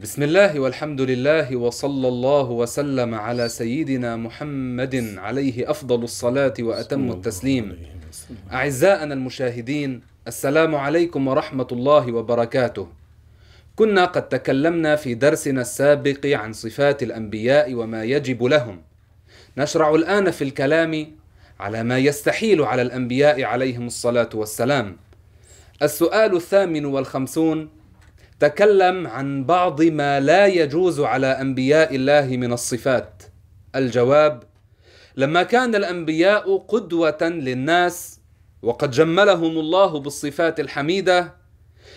بسم الله والحمد لله وصلى الله وسلم على سيدنا محمد عليه افضل الصلاه واتم التسليم اعزائنا المشاهدين السلام عليكم ورحمه الله وبركاته كنا قد تكلمنا في درسنا السابق عن صفات الانبياء وما يجب لهم نشرع الان في الكلام على ما يستحيل على الانبياء عليهم الصلاه والسلام السؤال الثامن والخمسون تكلم عن بعض ما لا يجوز على أنبياء الله من الصفات. الجواب لما كان الأنبياء قدوة للناس وقد جملهم الله بالصفات الحميدة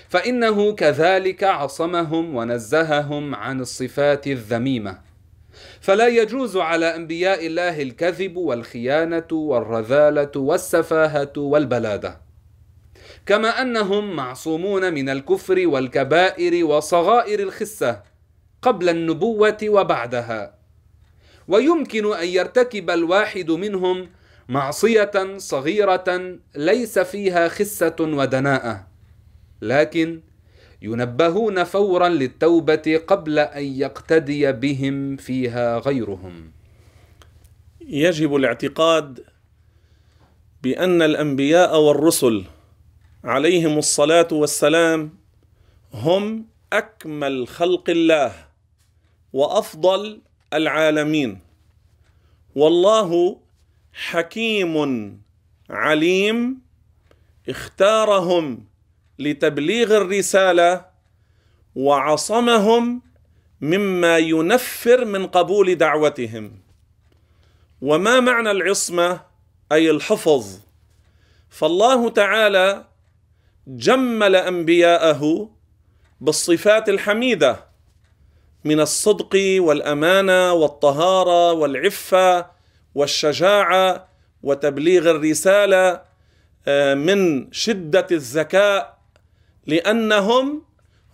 فإنه كذلك عصمهم ونزههم عن الصفات الذميمة. فلا يجوز على أنبياء الله الكذب والخيانة والرذالة والسفاهة والبلادة. كما أنهم معصومون من الكفر والكبائر وصغائر الخسة قبل النبوة وبعدها. ويمكن أن يرتكب الواحد منهم معصية صغيرة ليس فيها خسة ودناءة لكن ينبهون فورا للتوبة قبل أن يقتدي بهم فيها غيرهم. يجب الاعتقاد بأن الأنبياء والرسل عليهم الصلاة والسلام هم أكمل خلق الله وأفضل العالمين. والله حكيم عليم اختارهم لتبليغ الرسالة وعصمهم مما ينفر من قبول دعوتهم. وما معنى العصمة؟ أي الحفظ. فالله تعالى جمل أنبياءه بالصفات الحميدة من الصدق والأمانة والطهارة والعفة والشجاعة وتبليغ الرسالة من شدة الذكاء لأنهم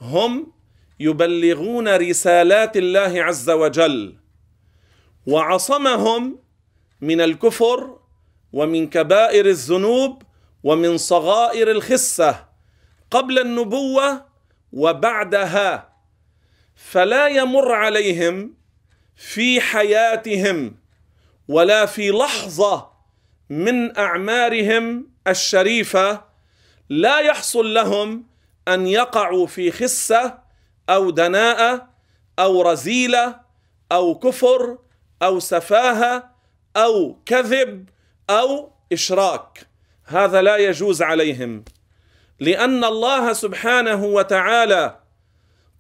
هم يبلغون رسالات الله عز وجل. وعصمهم من الكفر ومن كبائر الذنوب ومن صغائر الخسه قبل النبوة وبعدها فلا يمر عليهم في حياتهم ولا في لحظة من أعمارهم الشريفة لا يحصل لهم أن يقعوا في خسه أو دناءة أو رزيلة أو كفر أو سفاهة أو كذب أو إشراك. هذا لا يجوز عليهم. لأن الله سبحانه وتعالى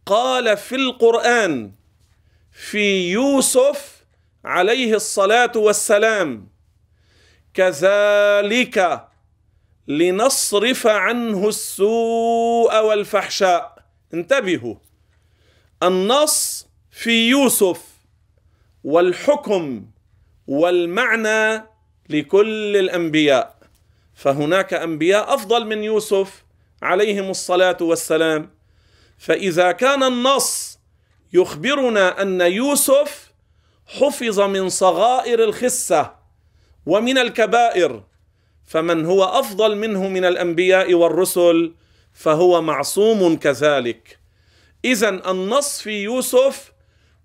قال في القرآن في يوسف عليه الصلاة والسلام كذلك لنصرف عنه السوء والفحشاء. انتبهوا. النص في يوسف والحكم والمعنى لكل الأنبياء. فهناك أنبياء أفضل من يوسف عليهم الصلاة والسلام. فإذا كان النص يخبرنا أن يوسف حفظ من صغائر الخسه ومن الكبائر فمن هو أفضل منه من الأنبياء والرسل فهو معصوم كذلك. إذا النص في يوسف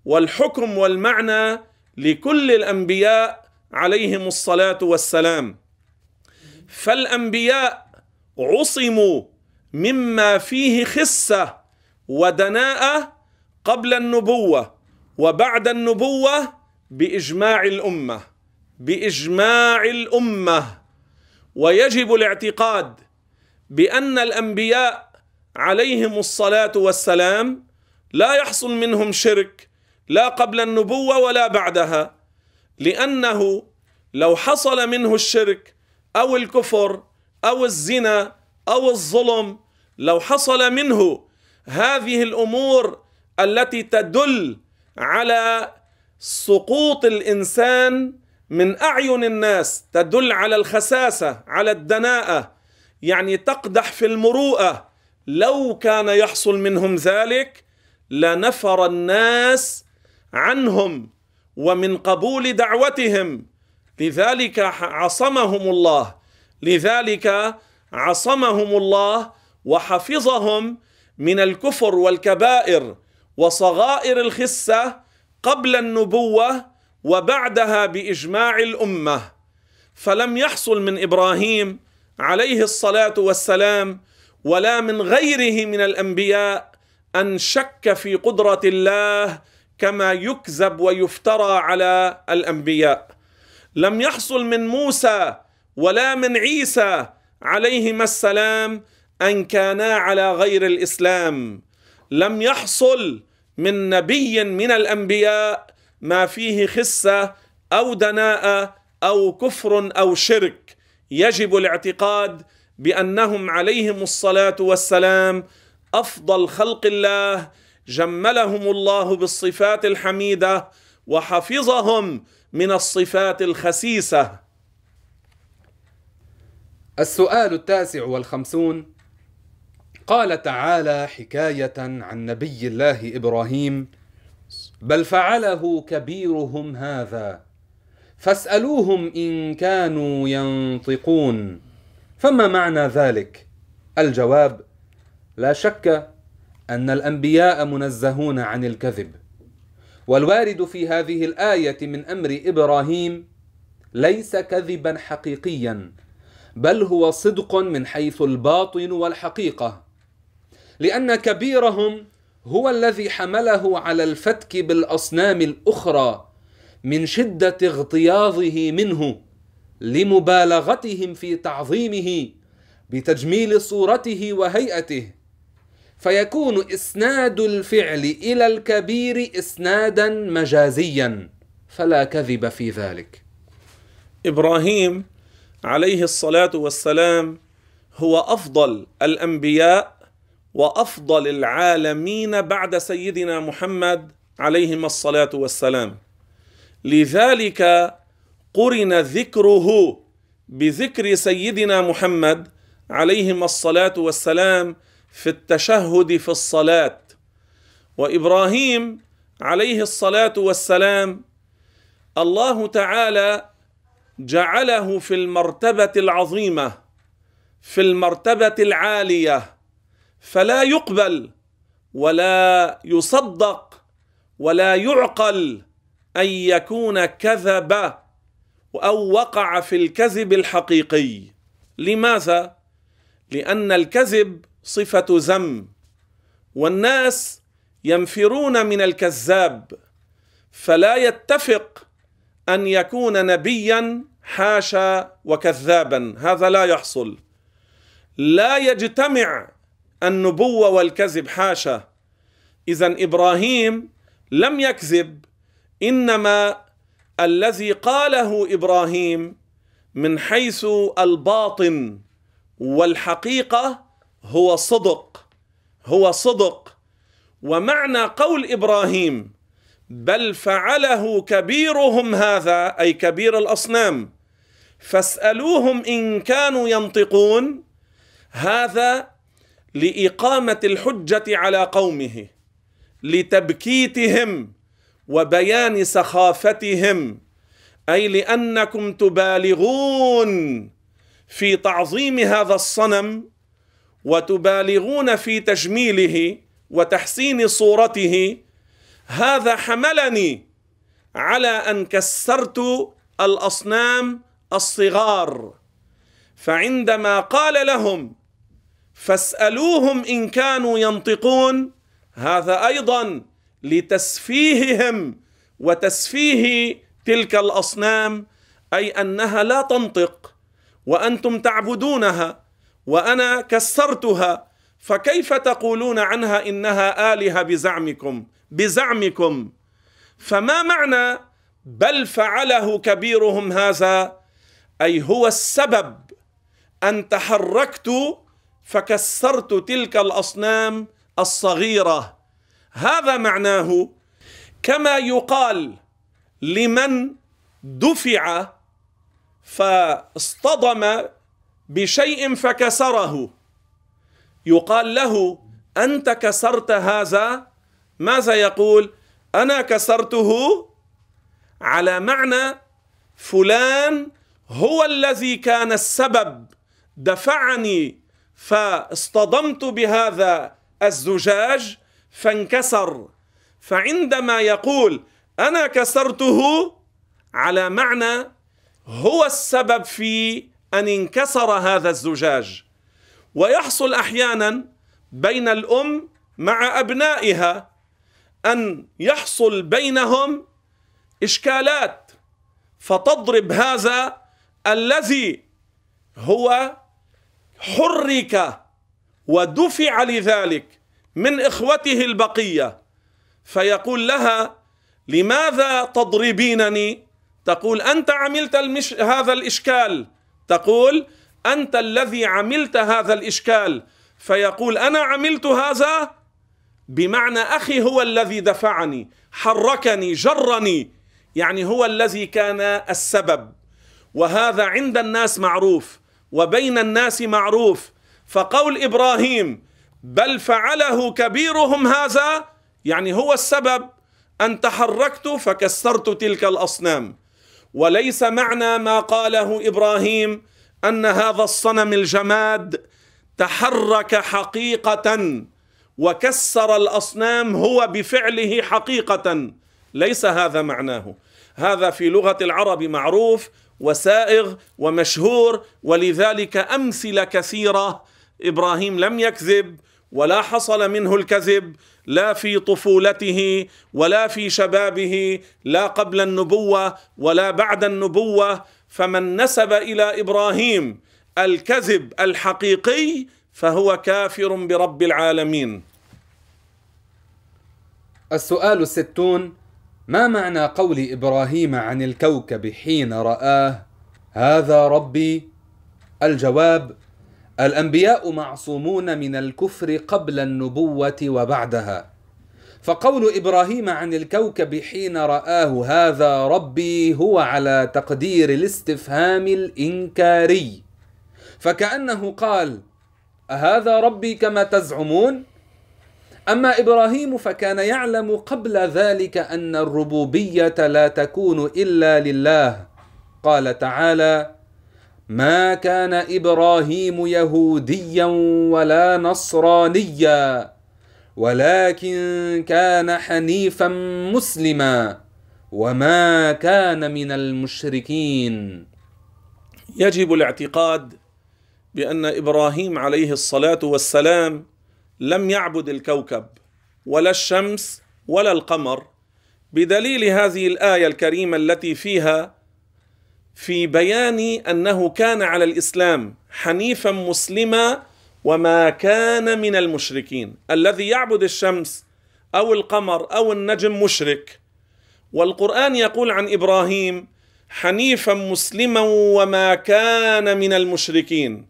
والحكم والمعنى لكل الأنبياء عليهم الصلاة والسلام. فالأنبياء عصموا مما فيه خسة ودناءة قبل النبوة وبعد النبوة بإجماع الأمة بإجماع الأمة. ويجب الاعتقاد بأن الأنبياء عليهم الصلاة والسلام لا يحصل منهم شرك لا قبل النبوة ولا بعدها لأنه لو حصل منه الشرك أو الكفر أو الزنا أو الظلم لو حصل منه هذه الأمور التي تدل على سقوط الإنسان من أعين الناس تدل على الخساسة على الدناءة يعني تقدح في المروءة. لو كان يحصل منهم ذلك لنفر الناس عنهم ومن قبول دعوتهم. لذلك عصمهم الله. لذلك عصمهم الله وحفظهم من الكفر والكبائر وصغائر الخسة قبل النبوة وبعدها بإجماع الأمة. فلم يحصل من إبراهيم عليه الصلاة والسلام ولا من غيره من الأنبياء أن شك في قدرة الله كما يكذب ويفترى على الأنبياء. لم يحصل من موسى ولا من عيسى عليهما السلام أن كانا على غير الإسلام. لم يحصل من نبي من الأنبياء ما فيه خسة أو دناءة أو كفر أو شرك. يجب الاعتقاد بأنهم عليهم الصلاة والسلام أفضل خلق الله جملهم الله بالصفات الحميدة وحفظهم من الصفات الخسيسة. السؤال التاسع والخمسون. قال تعالى حكاية عن نبي الله إبراهيم. بل فعله كبيرهم هذا. فاسألوهم إن كانوا ينطقون. فما معنى ذلك؟ الجواب لا شك أن الأنبياء منزهون عن الكذب. والوارد في هذه الآية من أمر إبراهيم ليس كذبا حقيقيا بل هو صدق من حيث الباطن والحقيقة. لأن كبيرهم هو الذي حمله على الفتك بالأصنام الأخرى من شدة اغتياظه منه لمبالغتهم في تعظيمه بتجميل صورته وهيئته. فيكون إسناد الفعل إلى الكبير إسنادا مجازيا فلا كذب في ذلك. إبراهيم عليه الصلاة والسلام هو أفضل الأنبياء وأفضل العالمين بعد سيدنا محمد عليهما الصلاة والسلام. لذلك قرن ذكره بذكر سيدنا محمد عليهما الصلاة والسلام في التشهد في الصلاة. وإبراهيم عليه الصلاة والسلام الله تعالى جعله في المرتبة العظيمة في المرتبة العالية فلا يقبل ولا يصدق ولا يعقل أن يكون كذب أو وقع في الكذب الحقيقي. لماذا؟ لأن الكذب صفة ذم. والناس ينفرون من الكذاب فلا يتفق أن يكون نبيا حاشا وكذابا. هذا لا يحصل. لا يجتمع النبوة والكذب حاشا. اذا إبراهيم لم يكذب إنما الذي قاله إبراهيم من حيث الباطن والحقيقة هو صدق هو صدق. ومعنى قول إبراهيم بل فعله كبيرهم هذا أي كبير الأصنام. فاسألوهم إن كانوا ينطقون هذا لإقامة الحجة على قومه لتبكيتهم وبيان سخافتهم أي لأنكم تبالغون في تعظيم هذا الصنم وتبالغون في تجميله وتحسين صورته هذا حملني على أن كسرت الأصنام الصغار. فعندما قال لهم فاسألوهم إن كانوا ينطقون هذا أيضا لتسفيههم وتسفيه تلك الأصنام أي أنها لا تنطق وأنتم تعبدونها. وأنا كسرتها فكيف تقولون عنها إنها آلهة بزعمكم؟ بزعمكم. فما معنى بل فعله كبيرهم هذا؟ أي هو السبب. أن تحركت فكسرت تلك الأصنام الصغيرة. هذا معناه كما يقال لمن دفع فاصطدم بشيء فكسره. يقال له أنت كسرت هذا؟ ماذا يقول؟ أنا كسرته على معنى فلان هو الذي كان السبب. دفعني فاصطدمت بهذا الزجاج فانكسر. فعندما يقول أنا كسرته على معنى هو السبب في أن انكسر هذا الزجاج. ويحصل أحيانا بين الأم مع أبنائها أن يحصل بينهم إشكالات. فتضرب هذا الذي هو حرك ودفع لذلك من إخوته البقية. فيقول لها لماذا تضربينني؟ تقول أنت عملت المش... هذا الإشكال تقول أنت الذي عملت هذا الإشكال. فيقول أنا عملت هذا بمعنى أخي هو الذي دفعني حركني جرني يعني هو الذي كان السبب. وهذا عند الناس معروف وبين الناس معروف. فقول إبراهيم بل فعله كبيرهم هذا يعني هو السبب أن تحركت فكسرت تلك الأصنام. وليس معنى ما قاله إبراهيم أن هذا الصنم الجماد تحرك حقيقة وكسر الأصنام هو بفعله حقيقة. ليس هذا معناه. هذا في لغة العرب معروف وسائغ ومشهور ولذلك أمثلة كثيرة إبراهيم لم يكذب ولا حصل منه الكذب لا في طفولته ولا في شبابه لا قبل النبوة ولا بعد النبوة. فمن نسب إلى إبراهيم الكذب الحقيقي فهو كافر برب العالمين. السؤال الستون ما معنى قول إبراهيم عن الكوكب حين رآه؟ هذا ربي. الجواب الأنبياء معصومون من الكفر قبل النبوة وبعدها. فقول إبراهيم عن الكوكب حين رآه هذا ربي هو على تقدير الاستفهام الإنكاري. فكأنه قال أهذا ربي كما تزعمون؟ أما إبراهيم فكان يعلم قبل ذلك أن الربوبية لا تكون إلا لله. قال تعالى ما كان إبراهيم يهوديا ولا نصرانيا ولكن كان حنيفا مسلما وما كان من المشركين. يجب الاعتقاد بأن إبراهيم عليه الصلاة والسلام لم يعبد الكوكب ولا الشمس ولا القمر. بدليل هذه الآية الكريمة التي فيها في بيان أنه كان على الإسلام حنيفا مسلما وما كان من المشركين. الذي يعبد الشمس أو القمر أو النجم مشرك. والقرآن يقول عن إبراهيم حنيفا مسلما وما كان من المشركين.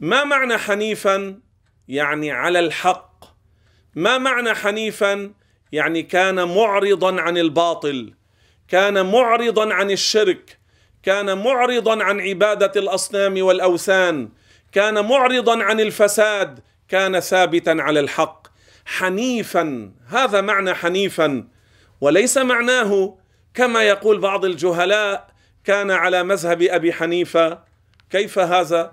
ما معنى حنيفا؟ يعني على الحق. ما معنى حنيفا؟ يعني كان معرضا عن الباطل كان معرضا عن الشرك كان معرضا عن عبادة الأصنام والأوثان كان معرضا عن الفساد كان ثابتا على الحق. حنيفا هذا معنى حنيفا. وليس معناه كما يقول بعض الجهلاء كان على مذهب أبي حنيفة. كيف هذا؟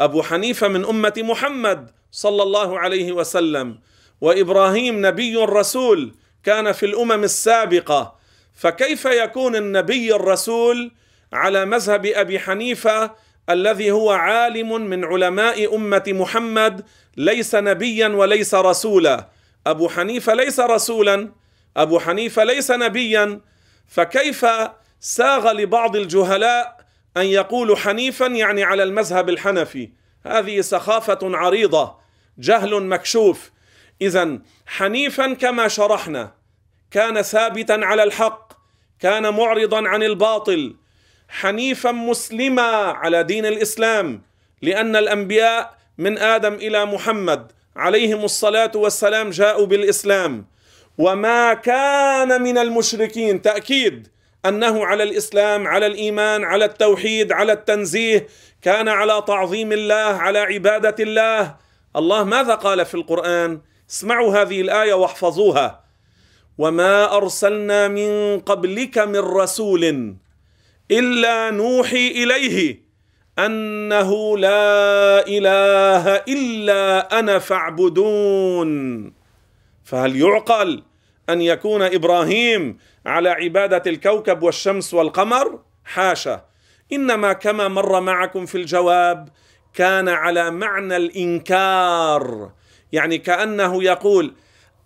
أبو حنيفة من أمة محمد صلى الله عليه وسلم. وإبراهيم نبي رسول كان في الأمم السابقة. فكيف يكون النبي الرسول على مذهب أبي حنيفة الذي هو عالم من علماء أمة محمد ليس نبيا وليس رسولا. أبو حنيفة ليس رسولا أبو حنيفة ليس نبيا. فكيف ساغ لبعض الجهلاء أن يقولوا حنيفا يعني على المذهب الحنفي؟ هذه سخافة عريضة جهل مكشوف. اذا حنيفا كما شرحنا كان ثابتا على الحق كان معرضا عن الباطل حنيفا مسلما على دين الإسلام لأن الأنبياء من آدم إلى محمد عليهم الصلاة والسلام جاءوا بالإسلام. وما كان من المشركين تأكيد أنه على الإسلام على الإيمان على التوحيد على التنزيه كان على تعظيم الله على عبادة الله. الله ماذا قال في القرآن؟ اسمعوا هذه الآية واحفظوها. وما أرسلنا من قبلك من رسول إلا نوحي إليه أنه لا إله إلا أنا فاعبدون. فهل يعقل أن يكون إبراهيم على عبادة الكوكب والشمس والقمر؟ حاشا. إنما كما مر معكم في الجواب كان على معنى الإنكار يعني كأنه يقول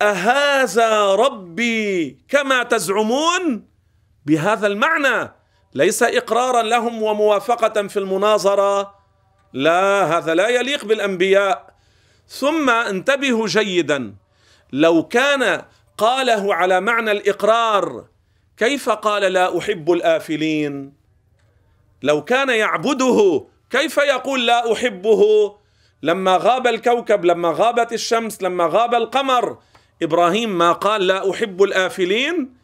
أهذا ربي كما تزعمون؟ بهذا المعنى ليس إقرارا لهم وموافقة في المناظرة. لا هذا لا يليق بالأنبياء. ثم انتبهوا جيدا. لو كان قاله على معنى الإقرار كيف قال لا أحب الآفلين؟ لو كان يعبده كيف يقول لا أحبه؟ لما غاب الكوكب لما غابت الشمس لما غاب القمر إبراهيم ما قال لا أحب الآفلين؟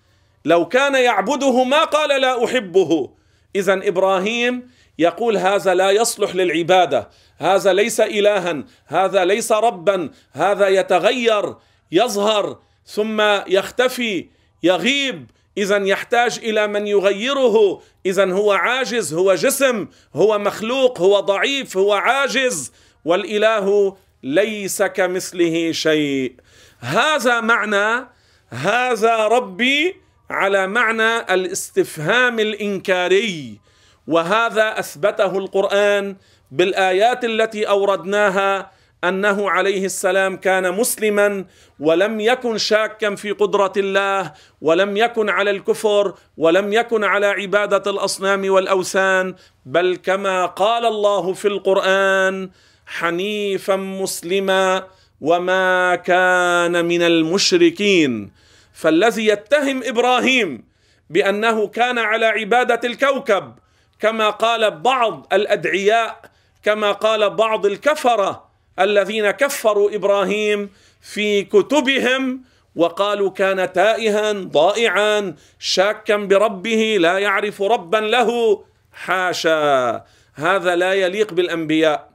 لو كان يعبده ما قال لا أحبه. اذا إبراهيم يقول هذا لا يصلح للعبادة. هذا ليس إلها. هذا ليس ربا. هذا يتغير يظهر ثم يختفي يغيب. اذا يحتاج إلى من يغيره. اذا هو عاجز هو جسم هو مخلوق هو ضعيف هو عاجز. والإله ليس كمثله شيء. هذا معنى هذا ربي على معنى الاستفهام الإنكاري وهذا أثبته القرآن بالآيات التي أوردناها أنه عليه السلام كان مسلما ولم يكن شاكا في قدرة الله ولم يكن على الكفر ولم يكن على عبادة الأصنام والأوثان بل كما قال الله في القرآن حنيفا مسلما وما كان من المشركين فالذي يتهم إبراهيم بأنه كان على عبادة الكوكب كما قال بعض الأدعياء كما قال بعض الكفرة الذين كفروا إبراهيم في كتبهم وقالوا كان تائها ضائعا شاكا بربه لا يعرف ربا له حاشا. هذا لا يليق بالأنبياء.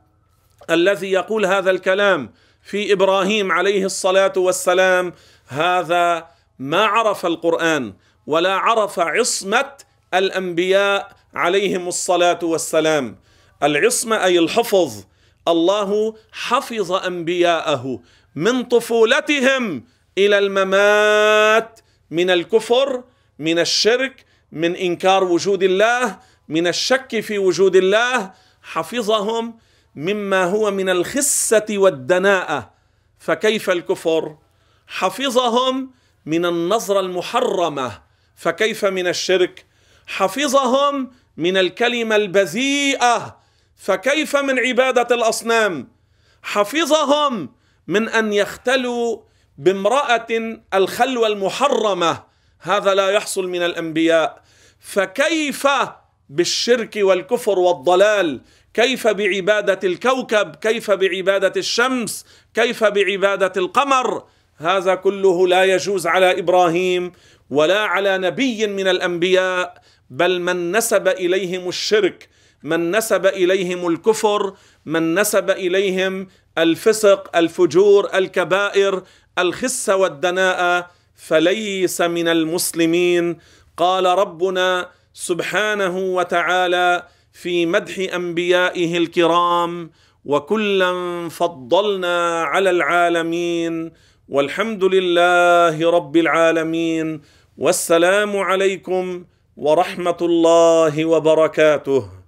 الذي يقول هذا الكلام في إبراهيم عليه الصلاة والسلام هذا ما عرف القرآن ولا عرف عصمة الأنبياء عليهم الصلاة والسلام. العصمة أي الحفظ الله حفظ أنبياءه من طفولتهم إلى الممات من الكفر من الشرك من إنكار وجود الله من الشك في وجود الله حفظهم مما هو من الخسة والدناءة. فكيف الكفر؟ حفظهم من النظرة المحرمة. فكيف من الشرك؟ حفظهم من الكلمة البذيئة. فكيف من عبادة الأصنام؟ حفظهم من أن يختلوا بامرأة الخلوة المحرمة. هذا لا يحصل من الأنبياء. فكيف بالشرك والكفر والضلال؟ كيف بعبادة الكوكب؟ كيف بعبادة الشمس؟ كيف بعبادة القمر؟ هذا كله لا يجوز على إبراهيم ولا على نبي من الأنبياء بل من نسب إليهم الشرك من نسب إليهم الكفر من نسب إليهم الفسق الفجور الكبائر الخس والدناء فليس من المسلمين. قال ربنا سبحانه وتعالى في مدح أنبيائه الكرام وكلا فضلنا على العالمين والحمد لله رب العالمين والسلام عليكم ورحمة الله وبركاته.